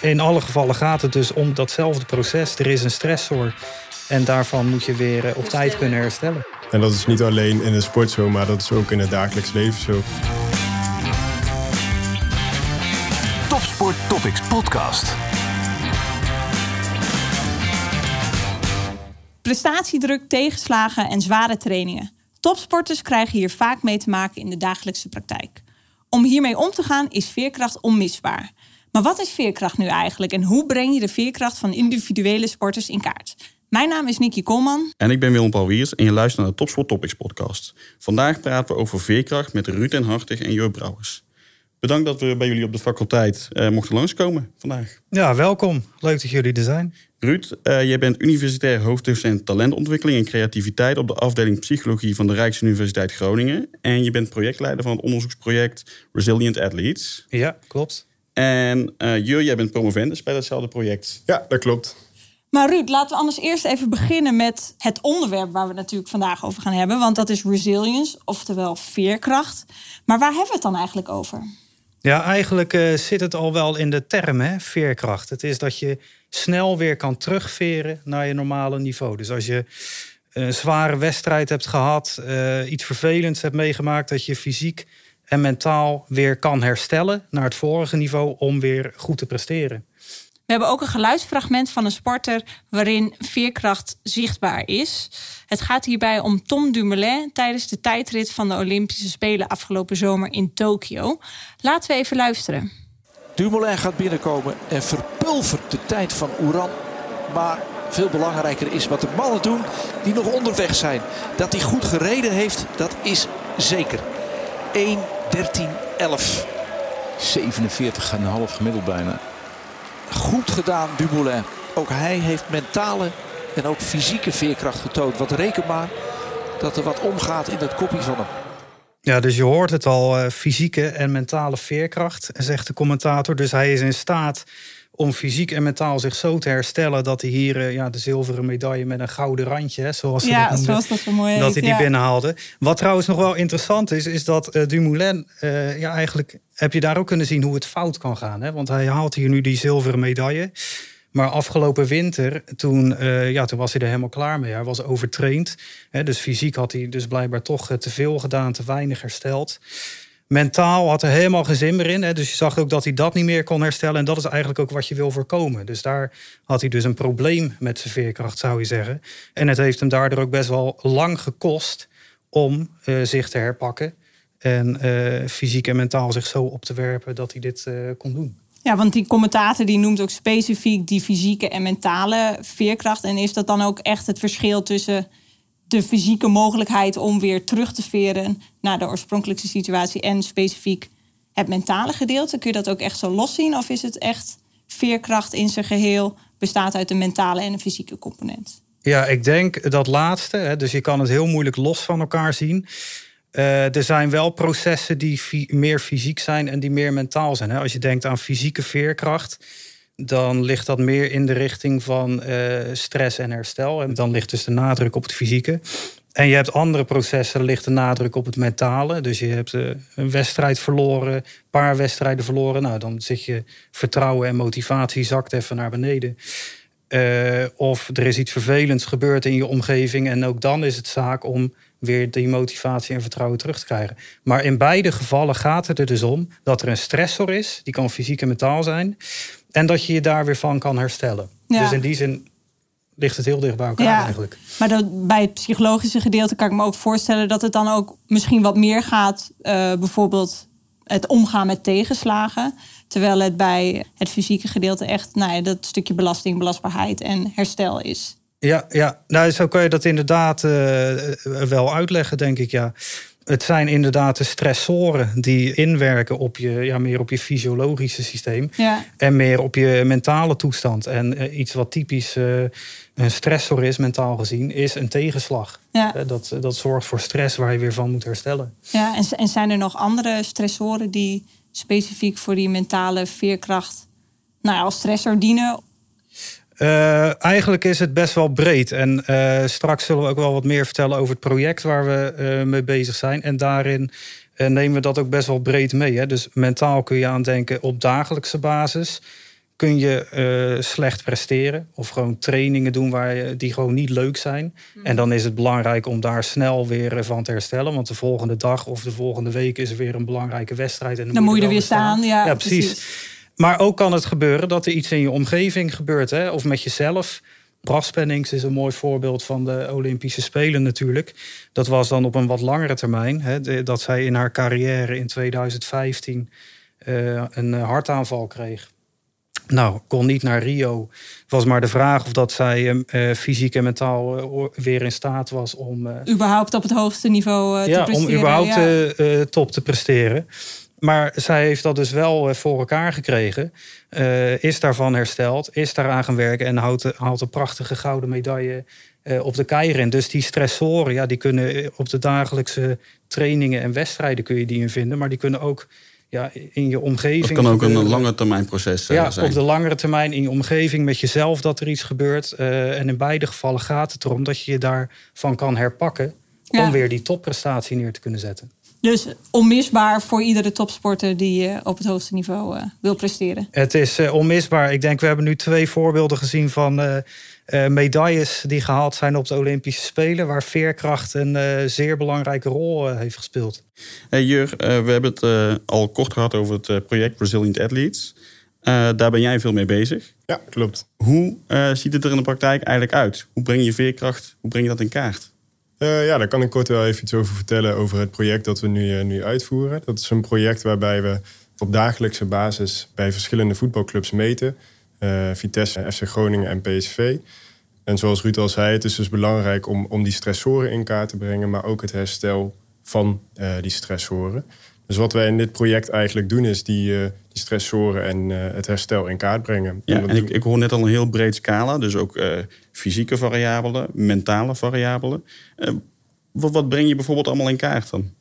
in alle gevallen gaat het dus om datzelfde proces. Er is een stressor en daarvan moet je weer eh, op tijd kunnen herstellen. En dat is niet alleen in een sport zo, maar dat is ook in het dagelijks leven zo. Topsport Topics Podcast. Prestatiedruk, tegenslagen en zware trainingen. Topsporters krijgen hier vaak mee te maken in de dagelijkse praktijk. Om hiermee om te gaan is veerkracht onmisbaar. Maar wat is veerkracht nu eigenlijk en hoe breng je de veerkracht van individuele sporters in kaart? Mijn naam is Nicky Kolman. En ik ben Willem Paul Wiers en je luistert naar de Topsport Topics podcast. Vandaag praten we over veerkracht met Ruud en Hartig en Jur Brouwers. Bedankt dat we bij jullie op de faculteit eh, mochten langskomen vandaag. Ja, welkom. Leuk dat jullie er zijn. Ruud, uh, jij bent universitair hoofddocent talentontwikkeling en creativiteit op de afdeling psychologie van de Rijksuniversiteit Groningen. En je bent projectleider van het onderzoeksproject Resilient Athletes. Ja, klopt. En uh, Jur, jij bent promovendus bij datzelfde project. Ja, dat klopt. Maar Ruud, laten we anders eerst even beginnen met het onderwerp waar we het natuurlijk vandaag over gaan hebben. Want dat is resilience, oftewel veerkracht. Maar waar hebben we het dan eigenlijk over? Ja, eigenlijk uh, zit het al wel in de term, hè, veerkracht. Het is dat je snel weer kan terugveren naar je normale niveau. Dus als je een zware wedstrijd hebt gehad, uh, iets vervelends hebt meegemaakt, dat je fysiek en mentaal weer kan herstellen naar het vorige niveau om weer goed te presteren. We hebben ook een geluidsfragment van een sporter waarin veerkracht zichtbaar is. Het gaat hierbij om Tom Dumoulin tijdens de tijdrit van de Olympische Spelen afgelopen zomer in Tokio. Laten we even luisteren. Dumoulin gaat binnenkomen en verpulvert de tijd van Oeran. Maar veel belangrijker is wat de mannen doen die nog onderweg zijn. Dat hij goed gereden heeft, dat is zeker. 1 13 11. 47,5 gemiddeld bijna. Goed gedaan, Dumoulin. Ook hij heeft mentale en ook fysieke veerkracht getoond. Wat reken maar dat er wat omgaat in het kopje van hem. Ja, dus je hoort het al, uh, fysieke en mentale veerkracht, zegt de commentator. Dus hij is in staat om fysiek en mentaal zich zo te herstellen dat hij hier uh, ja, de zilveren medaille met een gouden randje, hè, zoals ze ja, dat noemden, zoals dat zo mooi dat hij die ja. binnenhaalde. Wat trouwens nog wel interessant is, is dat uh, Dumoulin, uh, ja, eigenlijk heb je daar ook kunnen zien hoe het fout kan gaan. Hè? Want hij haalt hier nu die zilveren medaille. Maar afgelopen winter, toen, uh, ja, toen was hij er helemaal klaar mee. Hij was overtraind. Hè, dus fysiek had hij dus blijkbaar toch te veel gedaan, te weinig hersteld. Mentaal had er helemaal geen zin meer in. Hè, dus je zag ook dat hij dat niet meer kon herstellen. En dat is eigenlijk ook wat je wil voorkomen. Dus daar had hij dus een probleem met zijn veerkracht, zou je zeggen. En het heeft hem daardoor ook best wel lang gekost om uh, zich te herpakken. En uh, fysiek en mentaal zich zo op te werpen dat hij dit uh, kon doen. Ja, want die commentator die noemt ook specifiek die fysieke en mentale veerkracht. En is dat dan ook echt het verschil tussen de fysieke mogelijkheid om weer terug te veren naar de oorspronkelijke situatie en specifiek het mentale gedeelte? Kun je dat ook echt zo los zien? Of is het echt veerkracht in zijn geheel bestaat uit de mentale en de fysieke component? Ja, ik denk dat laatste. Dus je kan het heel moeilijk los van elkaar zien. Uh, er zijn wel processen die meer fysiek zijn en die meer mentaal zijn. Hè? Als je denkt aan fysieke veerkracht, dan ligt dat meer in de richting van uh, stress en herstel. En dan ligt dus de nadruk op het fysieke. En je hebt andere processen, ligt de nadruk op het mentale. Dus je hebt uh, een wedstrijd verloren, een paar wedstrijden verloren. Nou, dan zit je vertrouwen en motivatie zakt even naar beneden. Uh, of er is iets vervelends gebeurd in je omgeving. En ook dan is het zaak om weer die motivatie en vertrouwen terug te krijgen. Maar in beide gevallen gaat het er dus om dat er een stressor is, die kan fysiek en mentaal zijn, en dat je je daar weer van kan herstellen. Ja. Dus in die zin ligt het heel dicht bij elkaar ja, eigenlijk. Maar dat, bij het psychologische gedeelte kan ik me ook voorstellen dat het dan ook misschien wat meer gaat, uh, bijvoorbeeld het omgaan met tegenslagen. Terwijl het bij het fysieke gedeelte echt nou ja, dat stukje belasting, belastbaarheid en herstel is. Ja, ja. Nou, zo kan je dat inderdaad uh, wel uitleggen, denk ik. Ja. Het zijn inderdaad de stressoren die inwerken op je, ja, meer op je fysiologische systeem. Ja. En meer op je mentale toestand. En uh, iets wat typisch uh, een stressor is, mentaal gezien, is een tegenslag. Ja. Dat, dat zorgt voor stress waar je weer van moet herstellen. Ja, en, en zijn er nog andere stressoren die specifiek voor die mentale veerkracht nou ja, als stressor dienen? Uh, eigenlijk is het best wel breed. En uh, straks zullen we ook wel wat meer vertellen over het project waar we uh, mee bezig zijn. En daarin nemen we dat ook best wel breed mee. Hè? Dus mentaal kun je aan denken op dagelijkse basis. kun je eh, slecht presteren. Of gewoon trainingen doen waar je, die gewoon niet leuk zijn. En dan is het belangrijk om daar snel weer van te herstellen. Want de volgende dag of de volgende week is er weer een belangrijke wedstrijd. En dan, Dan moet je er weer staan. Ja, ja, precies. Maar ook kan het gebeuren dat er iets in je omgeving gebeurt. Hè? Of met jezelf. Bras Pennings is een mooi voorbeeld van de Olympische Spelen natuurlijk. Dat was dan op een wat langere termijn. Hè? Dat zij in haar carrière in 2015 eh, een hartaanval kreeg. Nou, kon niet naar Rio. Het was maar de vraag of dat zij eh, fysiek en mentaal eh, weer in staat was om Überhaupt op het hoogste niveau te ja, presteren. om überhaupt ja. top te presteren. Maar zij heeft dat dus wel eh, voor elkaar gekregen. Eh, is daarvan hersteld, is daaraan gaan werken en houdt, haalt een prachtige gouden medaille eh, op de keirin. Dus die stressoren, ja, die kunnen op de dagelijkse trainingen en wedstrijden kun je die in vinden. Maar die kunnen ook ja, in je omgeving. Dat kan ook een lange termijn proces eh, Ja, zijn. op de langere termijn in je omgeving met jezelf dat er iets gebeurt. Eh, en in beide gevallen gaat het erom dat je je daarvan kan herpakken. Ja. Om weer die topprestatie neer te kunnen zetten. Dus onmisbaar voor iedere topsporter die eh, op het hoogste niveau eh, wil presteren. Het is eh, onmisbaar. Ik denk, we hebben nu twee voorbeelden gezien van medailles die gehaald zijn op de Olympische Spelen. Waar veerkracht een zeer belangrijke rol heeft gespeeld. Hey Jur, we hebben het eh, al kort gehad over het project Resilient Athletes. Eh, daar ben jij veel mee bezig. Ja, klopt. Hoe eh, ziet het er in de praktijk eigenlijk uit? Hoe breng je veerkracht, hoe breng je dat in kaart? Eh, ja, daar kan ik kort wel even iets over vertellen over het project dat we nu, eh, nu uitvoeren. Dat is een project waarbij we op dagelijkse basis bij verschillende voetbalclubs meten. Eh, Vitesse, FC Groningen en PSV. En zoals Ruud al zei, het is dus belangrijk om, om die stressoren in kaart te brengen, maar ook het herstel van die stressoren. Dus wat wij in dit project eigenlijk doen, is die, eh, die stressoren en eh, het herstel in kaart brengen. Ja, en ik, ik hoor net al een heel breed scala. Dus ook eh, fysieke variabelen, mentale variabelen. Wat, wat breng je bijvoorbeeld allemaal in kaart dan?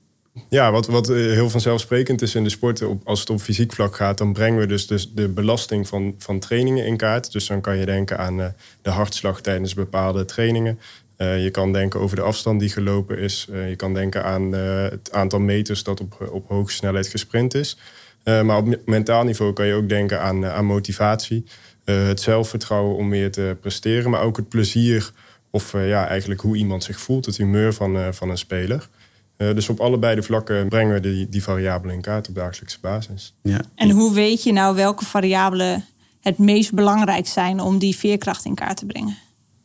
Ja, wat, wat heel vanzelfsprekend is in de sport, op, als het op fysiek vlak gaat, dan brengen we dus, dus de belasting van, van trainingen in kaart. Dus dan kan je denken aan de hartslag tijdens bepaalde trainingen. Eh, je kan denken over de afstand die gelopen is. Eh, je kan denken aan eh, het aantal meters dat op, op hoge snelheid gesprint is. Eh, maar op me- mentaal niveau kan je ook denken aan, aan motivatie. eh, het zelfvertrouwen om meer te presteren. Maar ook het plezier of eh, ja, eigenlijk hoe iemand zich voelt. Het humeur van, eh, van een speler. Eh, dus op allebei de vlakken brengen we die, die variabelen in kaart op dagelijkse basis. Ja. En hoe weet je nou welke variabelen het meest belangrijk zijn om die veerkracht in kaart te brengen?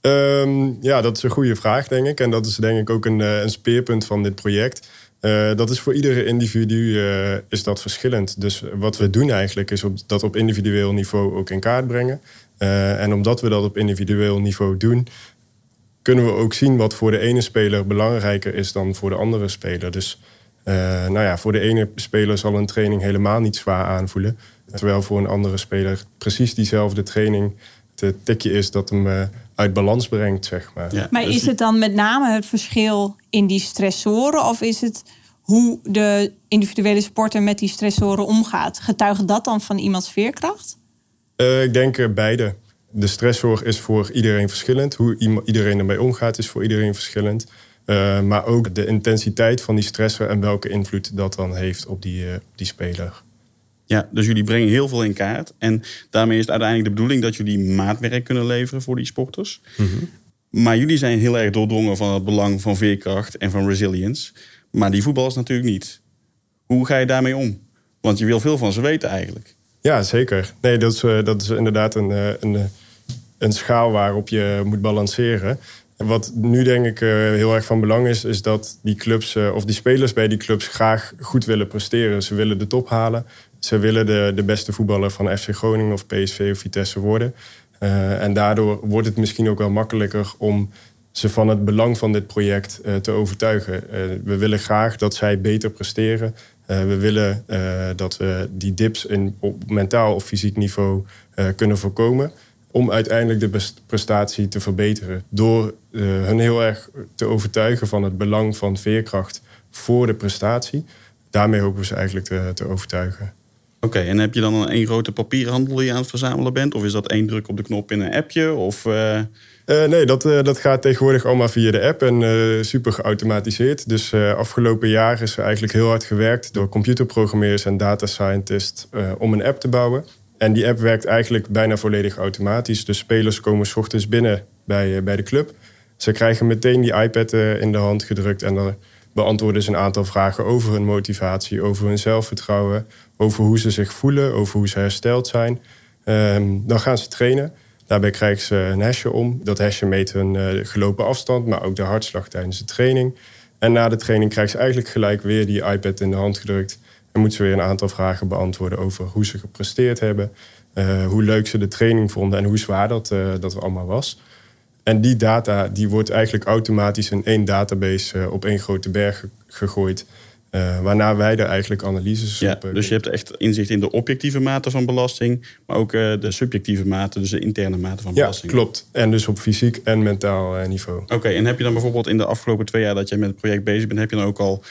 Ehm, ja, dat is een goede vraag, denk ik. En dat is denk ik ook een, eh, een speerpunt van dit project. Eh, dat is voor iedere individu eh, is dat verschillend. Dus wat we doen eigenlijk is dat op individueel niveau ook in kaart brengen. En omdat we dat op individueel niveau doen, kunnen we ook zien wat voor de ene speler belangrijker is dan voor de andere speler. Dus nou ja, voor de ene speler zal een training helemaal niet zwaar aanvoelen. Terwijl voor een andere speler precies diezelfde training het tikje is dat hem eh, uit balans brengt, zeg maar. Ja, Maar dus is het dan met name het verschil in die stressoren of is het hoe de individuele sporter met die stressoren omgaat? Getuigt dat dan van iemands veerkracht? Eh, ik denk eh, beide. De stressor is voor iedereen verschillend. Hoe iedereen ermee omgaat is voor iedereen verschillend. Eh, maar ook de intensiteit van die stressor en welke invloed dat dan heeft op die, eh, op die speler. Ja, dus jullie brengen heel veel in kaart. En daarmee is het uiteindelijk de bedoeling dat jullie maatwerk kunnen leveren voor die sporters. Maar jullie zijn heel erg doordrongen van het belang van veerkracht en van resilience. Maar die voetballers natuurlijk niet. Hoe ga je daarmee om? Want je wil veel van ze weten eigenlijk. Ja, zeker. Nee, dat is, eh, dat is inderdaad een, eh, een, eh, een schaal waarop je moet balanceren. En wat nu denk ik heel erg van belang is, is dat die clubs of die spelers bij die clubs graag goed willen presteren. Ze willen de top halen. Ze willen de, de beste voetballer van FC Groningen of PSV of Vitesse worden. Eh, en daardoor wordt het misschien ook wel makkelijker om ze van het belang van dit project eh, te overtuigen. Eh, we willen graag dat zij beter presteren. We willen dat we die dips in, op mentaal of fysiek niveau kunnen voorkomen. Om uiteindelijk de prestatie te verbeteren. Door hun heel erg te overtuigen van het belang van veerkracht voor de prestatie. Daarmee hopen we ze eigenlijk te, te overtuigen. Oké, en heb je dan een grote papierhandel die je aan het verzamelen bent? Of is dat één druk op de knop in een appje? Of, eh, Eh, nee, dat, eh, dat gaat tegenwoordig allemaal via de app en super geautomatiseerd. Dus afgelopen jaar is er eigenlijk heel hard gewerkt door computerprogrammeurs en data scientists om een app te bouwen. En die app werkt eigenlijk bijna volledig automatisch. Dus spelers komen s ochtends binnen bij, bij de club. Ze krijgen meteen die iPad in de hand gedrukt en dan beantwoorden ze een aantal vragen over hun motivatie, over hun zelfvertrouwen, over hoe ze zich voelen, over hoe ze hersteld zijn. Ehm, dan gaan ze trainen. Daarbij krijgen ze een hesje om. Dat hesje meet hun uh, gelopen afstand, maar ook de hartslag tijdens de training. En na de training krijgen ze eigenlijk gelijk weer die iPad in de hand gedrukt. En moeten ze weer een aantal vragen beantwoorden over hoe ze gepresteerd hebben. Uh, hoe leuk ze de training vonden en hoe zwaar dat, uh, dat allemaal was. En die data die wordt eigenlijk automatisch in één database uh, op één grote berg gegooid. Uh, waarna wij er eigenlijk analyses ja, op Dus je hebt echt inzicht in de objectieve mate van belasting, maar ook uh, de subjectieve mate, dus de interne mate van belasting. Ja, klopt. En dus op fysiek en mentaal niveau. Oké, okay, en heb je dan bijvoorbeeld in de afgelopen twee jaar dat jij met het project bezig bent, heb je dan ook al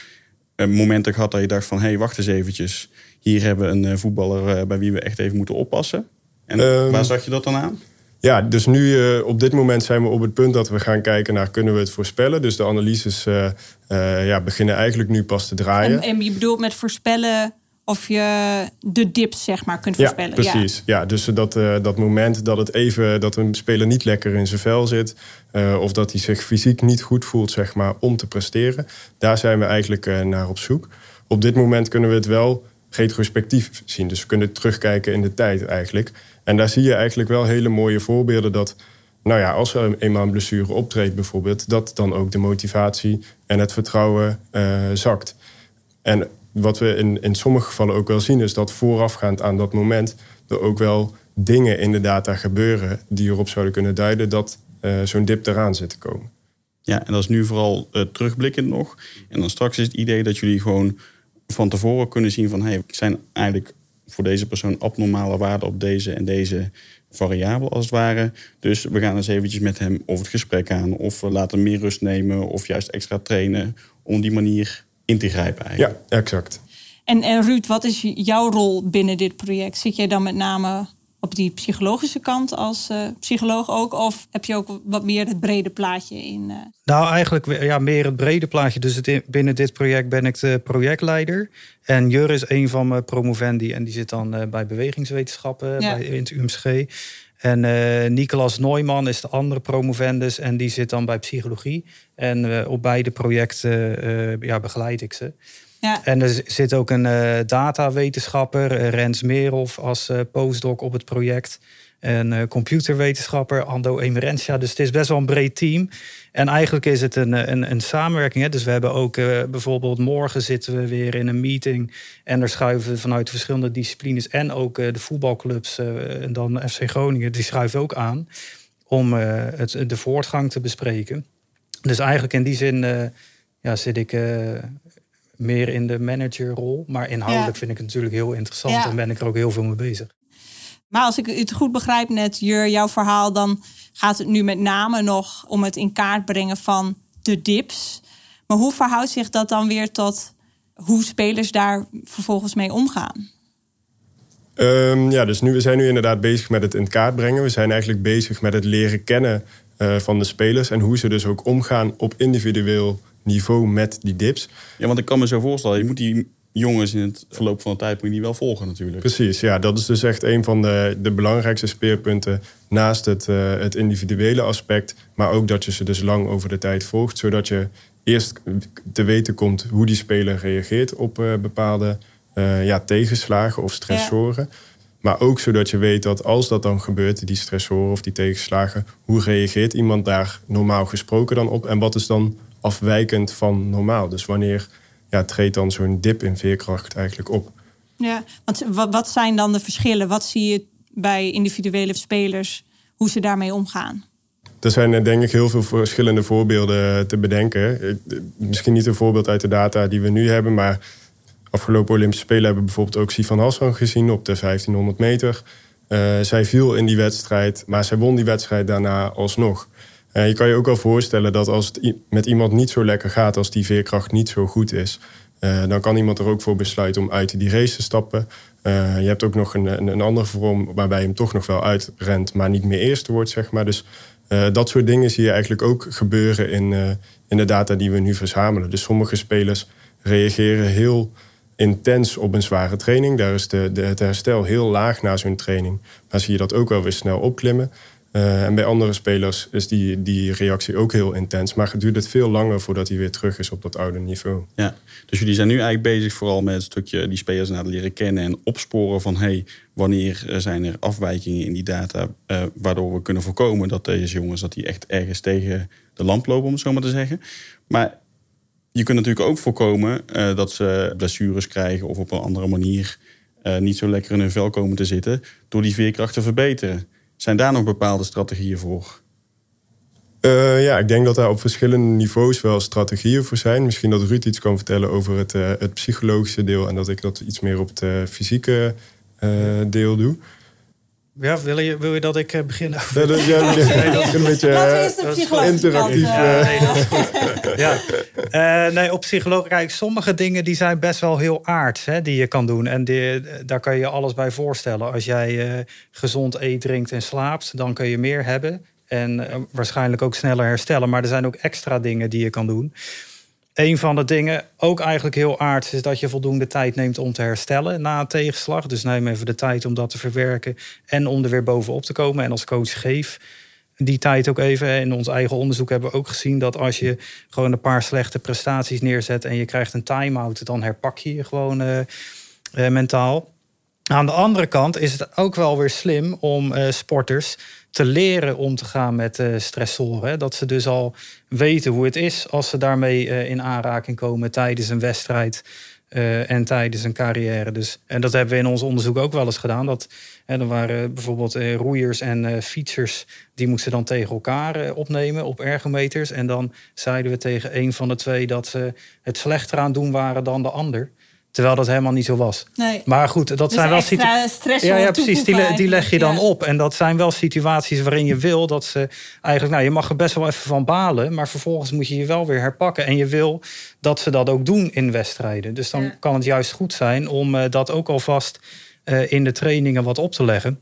momenten gehad dat je dacht van, hé, hey, wacht eens eventjes, hier hebben we een voetballer bij wie we echt even moeten oppassen? En um, waar zag je dat dan aan? Ja, dus nu uh, op dit moment zijn we op het punt dat we gaan kijken naar kunnen we het voorspellen. Dus de analyses uh, uh, ja, beginnen eigenlijk nu pas te draaien. En, en, je bedoelt met voorspellen of je de dips zeg maar kunt voorspellen. Ja, precies. Ja, ja dus dat, dat moment dat het even dat een speler niet lekker in zijn vel zit, of dat hij zich fysiek niet goed voelt zeg maar om te presteren, daar zijn we eigenlijk naar op zoek. Op dit moment kunnen we het wel retrospectief zien, dus we kunnen terugkijken in de tijd eigenlijk. En daar zie je eigenlijk wel hele mooie voorbeelden dat, nou ja, als er eenmaal een blessure optreedt bijvoorbeeld, dat dan ook de motivatie en het vertrouwen uh, zakt. En wat we in, in sommige gevallen ook wel zien, is dat voorafgaand aan dat moment er ook wel dingen in de data gebeuren die erop zouden kunnen duiden dat uh, zo'n dip eraan zit te komen. Ja, en dat is nu vooral uh, terugblikkend nog. En dan straks is het idee dat jullie gewoon van tevoren kunnen zien van... hey, zijn eigenlijk voor deze persoon abnormale waarden op deze en deze variabel als het ware. Dus we gaan eens eventjes met hem over het gesprek aan. Of we laten meer rust nemen of juist extra trainen om die manier in te grijpen eigenlijk. Ja, exact. En, en Ruud, wat is jouw rol binnen dit project? Zit jij dan met name op die psychologische kant als uh, psycholoog ook? Of heb je ook wat meer het brede plaatje in? Uh... Nou, eigenlijk ja, meer het brede plaatje. Dus het, binnen dit project ben ik de projectleider. En Jur is een van mijn promovendi. En die zit dan uh, bij bewegingswetenschappen ja. bij, in het UMSG. En uh, Nicolas Neumann is de andere promovendus. En die zit dan bij psychologie. En uh, op beide projecten ja, begeleid ik ze. Ja. En er zit ook een uh, datawetenschapper, uh, Rens Merhoff, als uh, postdoc op het project. Een computerwetenschapper, Ando Emerentia. Dus het is best wel een breed team. En eigenlijk is het een, een, een samenwerking. Hè? Dus we hebben ook bijvoorbeeld morgen zitten we weer in een meeting. En er schuiven vanuit verschillende disciplines en ook de voetbalclubs en dan FC Groningen, die schuiven ook aan om het, de voortgang te bespreken. Dus eigenlijk in die zin ja, zit ik meer in de managerrol. Maar inhoudelijk ja. vind ik het natuurlijk heel interessant ja. en ben ik er ook heel veel mee bezig. Maar als ik het goed begrijp net, Jur, jouw verhaal, dan gaat het nu met name nog om het in kaart brengen van de dips. Maar hoe verhoudt zich dat dan weer tot hoe spelers daar vervolgens mee omgaan? Um, ja, dus nu, we zijn nu inderdaad bezig met het in kaart brengen. We zijn eigenlijk bezig met het leren kennen uh, van de spelers en hoe ze dus ook omgaan op individueel niveau met die dips. Ja, want ik kan me zo voorstellen, je moet die jongens in het verloop van de tijd moet je die wel volgen natuurlijk. Precies, ja, dat is dus echt een van de, de belangrijkste speerpunten naast het, uh, het individuele aspect, maar ook dat je ze dus lang over de tijd volgt, zodat je eerst te weten komt hoe die speler reageert op uh, bepaalde uh, ja, tegenslagen of stressoren. Ja. Maar ook zodat je weet dat als dat dan gebeurt, die stressoren of die tegenslagen, hoe reageert iemand daar normaal gesproken dan op en wat is dan afwijkend van normaal. Dus wanneer ja, treedt dan zo'n dip in veerkracht eigenlijk op? Ja, want wat, wat zijn dan de verschillen? Wat zie je bij individuele spelers, hoe ze daarmee omgaan? Er zijn eh, denk ik heel veel verschillende voorbeelden te bedenken. Misschien niet een voorbeeld uit de data die we nu hebben, maar afgelopen Olympische Spelen hebben we bijvoorbeeld ook Sifan Hassan gezien op de 1500 meter. Uh, zij viel in die wedstrijd, maar zij won die wedstrijd daarna alsnog. Je kan je ook wel voorstellen dat als het met iemand niet zo lekker gaat, als die veerkracht niet zo goed is, uh, dan kan iemand er ook voor besluiten om uit die race te stappen. Uh, je hebt ook nog een, een, een, andere vorm waarbij je hem toch nog wel uitrent, maar niet meer eerste wordt, zeg maar. Dus dat soort dingen zie je eigenlijk ook gebeuren in, in de data die we nu verzamelen. Dus sommige spelers reageren heel intens op een zware training. Daar is de, de, het herstel heel laag na zo'n training. Maar zie je dat ook wel weer snel opklimmen. Uh, en bij andere spelers is die, die reactie ook heel intens. Maar duurt het veel langer voordat hij weer terug is op dat oude niveau. Ja, dus jullie zijn nu eigenlijk bezig vooral met een stukje die spelers naar leren kennen en opsporen van hey, wanneer zijn er afwijkingen in die data, uh, waardoor we kunnen voorkomen dat deze jongens dat die echt ergens tegen de lamp lopen, om het zo maar te zeggen. Maar je kunt natuurlijk ook voorkomen uh, dat ze blessures krijgen of op een andere manier niet zo lekker in hun vel komen te zitten door die veerkracht te verbeteren. Zijn daar nog bepaalde strategieën voor? Uh, ja, ik denk dat daar op verschillende niveaus wel strategieën voor zijn. Misschien dat Ruud iets kan vertellen over het, uh, het psychologische deel en dat ik dat iets meer op het uh, fysieke deel doe. Ja, wil je, wil je dat ik begin? Nee, dat, ja, nee, dat is een beetje interactief. Ja, nee, dat is goed. ja. nee, op psycholoog, kijk, sommige dingen die zijn best wel heel aards hè, die je kan doen. En die, daar kan je alles bij voorstellen. Als jij gezond eet, drinkt en slaapt, dan kun je meer hebben. En waarschijnlijk ook sneller herstellen. Maar er zijn ook extra dingen die je kan doen. Een van de dingen, ook eigenlijk heel aardig, is dat je voldoende tijd neemt om te herstellen na een tegenslag. Dus neem even de tijd om dat te verwerken en om er weer bovenop te komen. En als coach geef die tijd ook even. In ons eigen onderzoek hebben we ook gezien dat als je gewoon een paar slechte prestaties neerzet en je krijgt een time-out, dan herpak je je gewoon uh, uh, mentaal. Aan de andere kant is het ook wel weer slim om uh, sporters te leren om te gaan met uh, stressoren. Dat ze dus al weten hoe het is als ze daarmee uh, in aanraking komen tijdens een wedstrijd uh, en tijdens een carrière. Dus, en dat hebben we in ons onderzoek ook wel eens gedaan. Dat, en er waren bijvoorbeeld roeiers en fietsers die moesten dan tegen elkaar opnemen op ergometers. En dan zeiden we tegen een van de twee dat ze het slechter aan doen waren dan de ander. Terwijl dat helemaal niet zo was. Nee. Maar goed, dat dus zijn wel situaties. Ja, ja, precies. Die, die leg je dan ja. op. En dat zijn wel situaties waarin je wil dat ze eigenlijk. Nou, je mag er best wel even van balen. Maar vervolgens moet je je wel weer herpakken. En je wil dat ze dat ook doen in wedstrijden. Dus dan ja. kan het juist goed zijn om uh, dat ook alvast uh, in de trainingen wat op te leggen.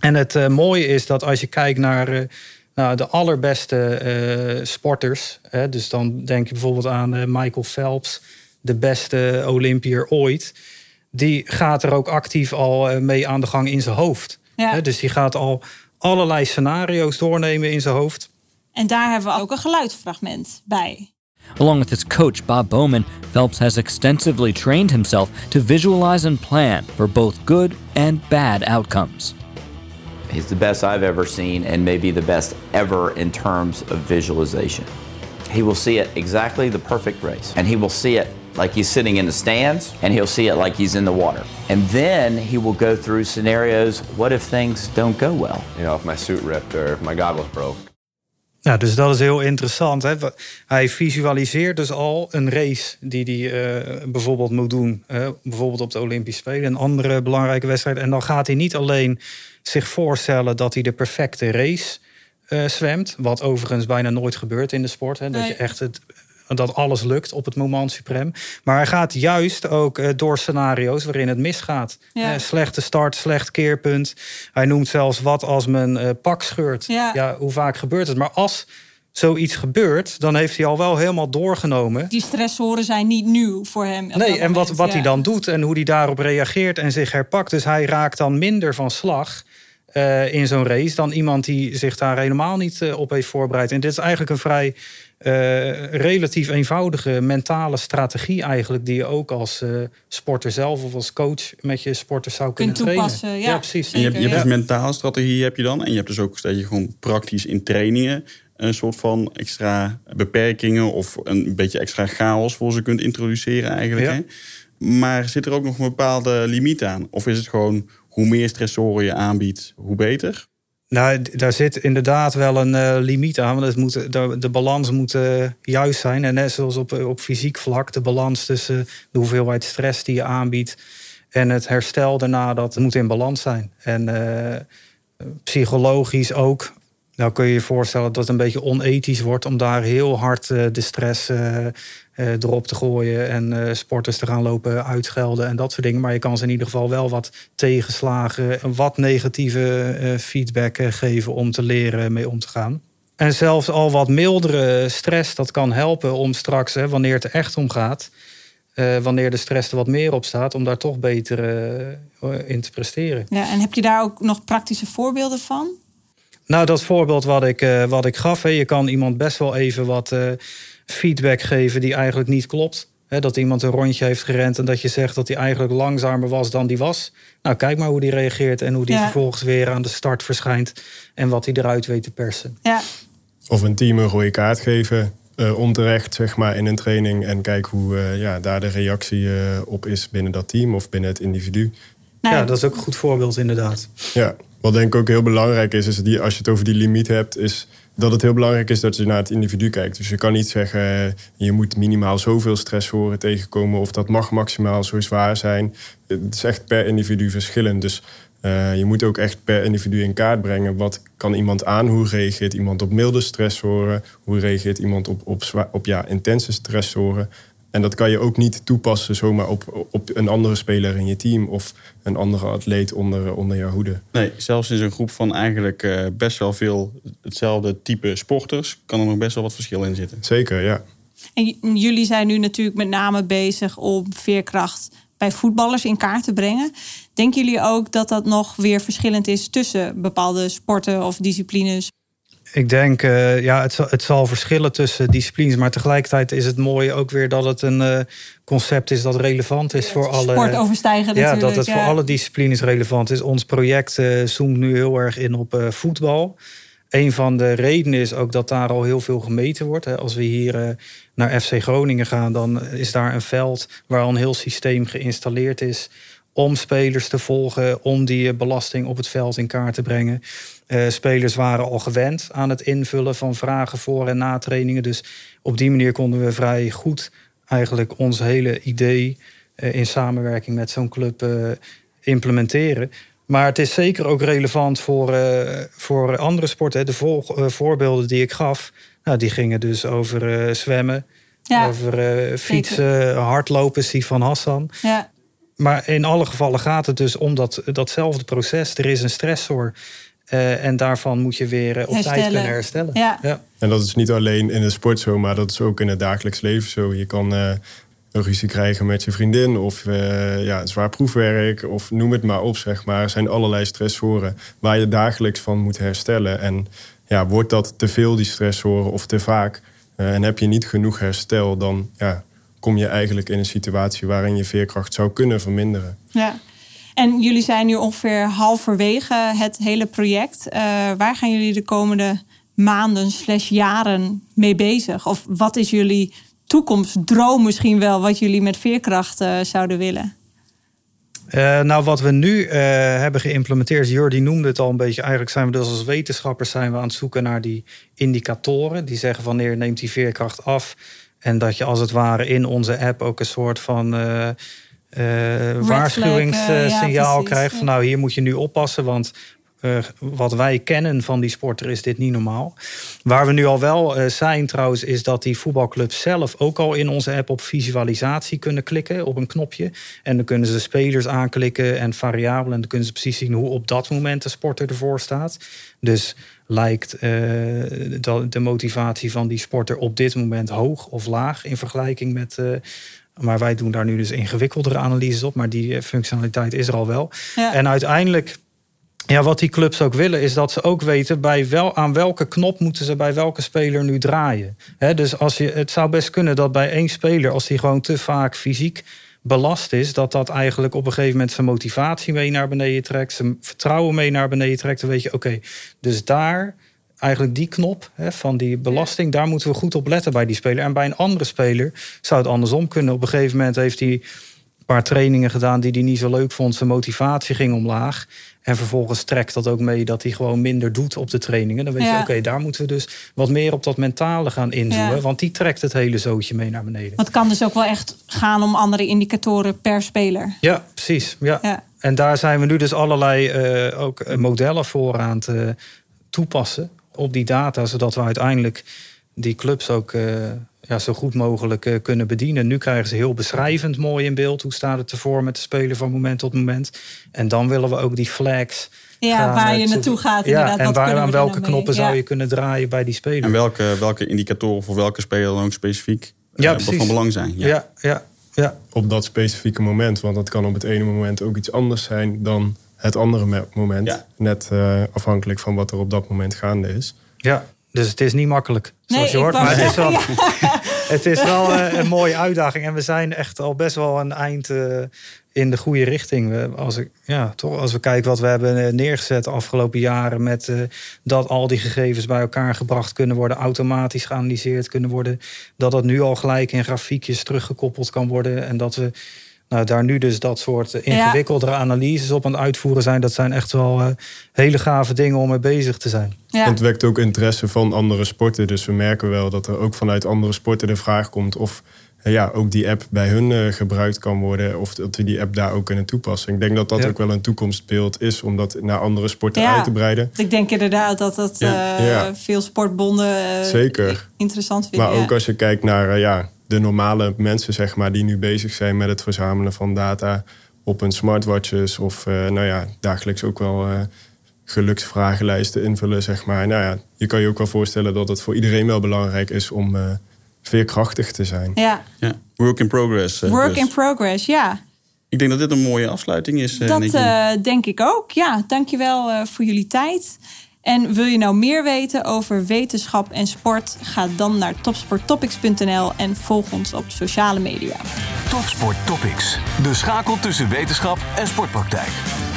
En het uh, mooie is dat als je kijkt naar. Nou, de allerbeste sporters. Hè, dus dan denk je bijvoorbeeld aan Michael Phelps de beste Olympier ooit. Die gaat er ook actief al mee aan de gang in zijn hoofd. Ja. Dus die gaat al allerlei scenario's doornemen in zijn hoofd. En daar hebben we ook een geluidsfragment bij. Along with his coach Bob Bowman, Phelps has extensively trained himself to visualize and plan for both good and bad outcomes. He's the best I've ever seen, and maybe the best ever in terms of visualization. He will see it exactly the perfect race, and he will see it like he's sitting in the stands, and he'll see it like he's in the water. And then he will go through scenarios what if things don't go well? You know, if my suit ripped or if my goggles broke. Ja, dus dat is heel interessant. Hè? Hij visualiseert dus al een race die hij uh, bijvoorbeeld moet doen. Uh, bijvoorbeeld op de Olympische Spelen, een andere belangrijke wedstrijd. En dan gaat hij niet alleen zich voorstellen dat hij de perfecte race uh, zwemt. Wat overigens bijna nooit gebeurt in de sport. Hè? Dat Nee. je echt het dat alles lukt op het moment suprem. Maar hij gaat juist ook uh, door scenario's waarin het misgaat. Ja. Uh, slechte start, slecht keerpunt. Hij noemt zelfs wat als mijn uh, pak scheurt. Ja. hoe vaak gebeurt het? Maar als zoiets gebeurt, dan heeft hij al wel helemaal doorgenomen. Die stressoren zijn niet nieuw voor hem. Nee, en wat, wat ja. hij dan doet en hoe hij daarop reageert en zich herpakt. Dus hij raakt dan minder van slag uh, in zo'n race dan iemand die zich daar helemaal niet uh, op heeft voorbereid. En dit is eigenlijk een vrij uh, relatief eenvoudige mentale strategie eigenlijk... die je ook als sporter zelf of als coach met je sporters zou kunnen Kunt trainen. toepassen, ja. precies. Je hebt, je hebt Ja. dus mentale strategie heb je dan. En je hebt dus ook dat je gewoon praktisch in trainingen een soort van extra beperkingen of een beetje extra chaos voor ze kunt introduceren eigenlijk. Ja. Hè? Maar zit er ook nog een bepaalde limiet aan? Of is het gewoon hoe meer stressoren je aanbiedt, hoe beter? Nou, daar zit inderdaad wel een eh, limiet aan. Want het moet, de, balans moet eh, juist zijn. En net zoals op, op fysiek vlak, de balans tussen de hoeveelheid stress die je aanbiedt en het herstel daarna, dat moet in balans zijn. En eh, psychologisch ook. Nou kun je je voorstellen dat het een beetje onethisch wordt om daar heel hard eh, de stress eh, eh, erop te gooien en sporters te gaan lopen uitschelden en dat soort dingen. Maar je kan ze in ieder geval wel wat tegenslagen, wat negatieve feedback geven om te leren mee om te gaan. En zelfs al wat mildere stress, dat kan helpen om straks, hè, wanneer het er echt om gaat, wanneer de stress er wat meer op staat, om daar toch beter in te presteren. Ja, en heb je daar ook nog praktische voorbeelden van? Nou, dat voorbeeld wat ik, eh, wat ik gaf, hè, je kan iemand best wel even wat feedback geven die eigenlijk niet klopt. Hè, dat iemand een rondje heeft gerend en dat je zegt dat hij eigenlijk langzamer was dan die was. Nou, kijk maar hoe die reageert en hoe die Ja. vervolgens weer aan de start verschijnt en wat hij eruit weet te persen. Ja, Of een team een rode kaart geven, eh, onterecht zeg maar, in een training. En kijk hoe eh, ja, daar de reactie eh, op is binnen dat team of binnen het individu. nou, Ja, dat is ook een goed voorbeeld inderdaad. Ja, wat denk ik ook heel belangrijk is, is die, als je het over die limiet hebt, is dat het heel belangrijk is dat je naar het individu kijkt. Dus je kan niet zeggen, eh, je moet minimaal zoveel stressoren tegenkomen of dat mag maximaal zo zwaar zijn. Het is echt per individu verschillend. Dus eh, je moet ook echt per individu in kaart brengen. Wat kan iemand aan? Hoe reageert iemand op milde stressoren? Hoe reageert iemand op, op, op ja, intense stressoren? En dat kan je ook niet toepassen zomaar op, op een andere speler in je team of een andere atleet onder, onder jouw hoede. Nee, zelfs in zo'n groep van eigenlijk eh, best wel veel hetzelfde type sporters... kan er nog best wel wat verschil in zitten. Zeker, ja. En jullie zijn nu natuurlijk met name bezig om veerkracht bij voetballers in kaart te brengen. Denken jullie ook dat dat nog weer verschillend is tussen bepaalde sporten of disciplines? Ik denk, eh, ja, het zal, het zal verschillen tussen disciplines. Maar tegelijkertijd is het mooie ook weer dat het een eh, concept is dat relevant is voor alle. Sport overstijgen Ja, dat het ja. voor alle disciplines relevant is. Ons project eh, zoomt nu heel erg in op voetbal. Een van de redenen is ook dat daar al heel veel gemeten wordt. Hè. Als we hier naar FC Groningen gaan, dan is daar een veld waar al een heel systeem geïnstalleerd is om spelers te volgen, om die belasting op het veld in kaart te brengen. Eh, spelers waren al gewend aan het invullen van vragen voor en na trainingen. Dus op die manier konden we vrij goed eigenlijk ons hele idee eh, in samenwerking met zo'n club eh, implementeren. Maar het is zeker ook relevant voor, voor andere sporten. hè. De vol- voorbeelden die ik gaf, nou, die gingen dus over zwemmen, Ja, over fietsen, hardlopen, Sifan Hassan. ja. Maar in alle gevallen gaat het dus om dat, datzelfde proces. Er is een stressor eh, en daarvan moet je weer eh, op tijd Herstellen. kunnen herstellen. Ja. Ja. En dat is niet alleen in de sport zo, maar dat is ook in het dagelijks leven zo. Je kan eh, een ruzie krijgen met je vriendin of eh, ja, zwaar proefwerk of noem het maar op, zeg maar. Er zijn allerlei stressoren waar je dagelijks van moet herstellen. En ja, wordt dat te veel, die stressoren, of te vaak... eh, en heb je niet genoeg herstel, dan ja, kom je eigenlijk in een situatie waarin je veerkracht zou kunnen verminderen. Ja. En jullie zijn nu ongeveer halverwege het hele project. Eh, waar gaan jullie de komende maanden slash jaren mee bezig? Of wat is jullie toekomstdroom misschien wel... wat jullie met veerkracht eh, zouden willen? Eh, nou, wat we nu eh, hebben geïmplementeerd, Jordi noemde het al een beetje. Eigenlijk zijn we dus als wetenschappers zijn we aan het zoeken naar die indicatoren. Die zeggen wanneer neemt die veerkracht af. En dat je als het ware in onze app ook een soort van eh, eh, waarschuwingssignaal krijgt. Van nou, hier moet je nu oppassen, want eh, wat wij kennen van die sporter is dit niet normaal. Waar we nu al wel eh, zijn trouwens, is dat die voetbalclubs zelf ook al in onze app op visualisatie kunnen klikken op een knopje. En dan kunnen ze spelers aanklikken en variabelen. En dan kunnen ze precies zien hoe op dat moment de sporter ervoor staat. Dus lijkt eh, de motivatie van die sporter op dit moment hoog of laag in vergelijking met. maar wij doen daar nu dus ingewikkeldere analyses op. Maar die functionaliteit is er al wel. Ja. En uiteindelijk ja, wat die clubs ook willen, is dat ze ook weten bij wel, aan welke knop moeten ze bij welke speler nu draaien. Hè, dus als je, het zou best kunnen dat bij één speler, als die gewoon te vaak fysiek belast is, dat dat eigenlijk op een gegeven moment zijn motivatie mee naar beneden trekt, zijn vertrouwen mee naar beneden trekt. Dan weet je, oké, dus daar eigenlijk die knop van die belasting, daar moeten we goed op letten bij die speler. En bij een andere speler zou het andersom kunnen. Op een gegeven moment heeft hij een paar trainingen gedaan die hij niet zo leuk vond. Zijn motivatie ging omlaag. En vervolgens trekt dat ook mee dat hij gewoon minder doet op de trainingen. Dan weet Ja. je, oké, daar moeten we dus wat meer op dat mentale gaan inzoomen. Ja. Want die trekt het hele zootje mee naar beneden. Want het kan dus ook wel echt gaan om andere indicatoren per speler. Ja, precies. Ja. Ja. En daar zijn we nu dus allerlei eh, ook eh, modellen voor aan het eh, toepassen op die data, zodat we uiteindelijk die clubs ook ja, zo goed mogelijk eh, kunnen bedienen. Nu krijgen ze heel beschrijvend mooi in beeld hoe staat het ervoor met de speler van moment tot moment. En dan willen we ook die flags. Ja, gaan, waar je naartoe gaat. Ja, inderdaad. en Wat waar, kunnen aan we er welke mee? knoppen zou Ja. je kunnen draaien bij die speler. En welke, welke indicatoren voor welke speler dan ook specifiek eh, Ja, van belang zijn. Ja, ja. Ja. op dat specifieke moment. Want dat kan op het ene moment ook iets anders zijn dan het andere me- moment. Ja. Net eh, afhankelijk van wat er op dat moment gaande is. Ja, dus het is niet makkelijk. Zoals Nee, je hoort, maar het is wel, zeggen, het is wel eh, een mooie uitdaging. En we zijn echt al best wel een eind eh, in de goede richting. We, als, ik, ja, toch, als we kijken wat we hebben eh, neergezet de afgelopen jaren... met dat al die gegevens bij elkaar gebracht kunnen worden... automatisch geanalyseerd kunnen worden. Dat dat nu al gelijk in grafiekjes teruggekoppeld kan worden. En dat we nou, daar nu dus dat soort eh, ingewikkeldere analyses op aan het uitvoeren zijn. Dat zijn echt wel eh, hele gave dingen om mee bezig te zijn. Ja. En het wekt ook interesse van andere sporten. Dus we merken wel dat er ook vanuit andere sporten de vraag komt of eh, ja, ook die app bij hun eh, gebruikt kan worden. Of dat we die app daar ook kunnen toepassen. Ik denk dat dat Ja. ook wel een toekomstbeeld is om dat naar andere sporten Ja. uit te breiden. Ik denk inderdaad dat dat Ja. eh, Ja. veel sportbonden eh, Zeker. interessant vinden. Maar ook als je kijkt naar eh, ja, de normale mensen, zeg maar, die nu bezig zijn met het verzamelen van data op hun smartwatches. Of eh, nou ja, dagelijks ook wel eh, geluksvragenlijsten invullen, zeg maar. Nou ja, je kan je ook wel voorstellen dat het voor iedereen wel belangrijk is om eh, veerkrachtig te zijn. Ja, Ja. Work in progress. work dus. in progress, ja. Ik denk dat dit een mooie afsluiting is. Dat eh, denk ik ook. Ja, dankjewel eh voor jullie tijd. En wil je nou meer weten over wetenschap en sport? Ga dan naar topsporttopics.nl en volg ons op sociale media. Topsport Topics. De schakel tussen wetenschap en sportpraktijk.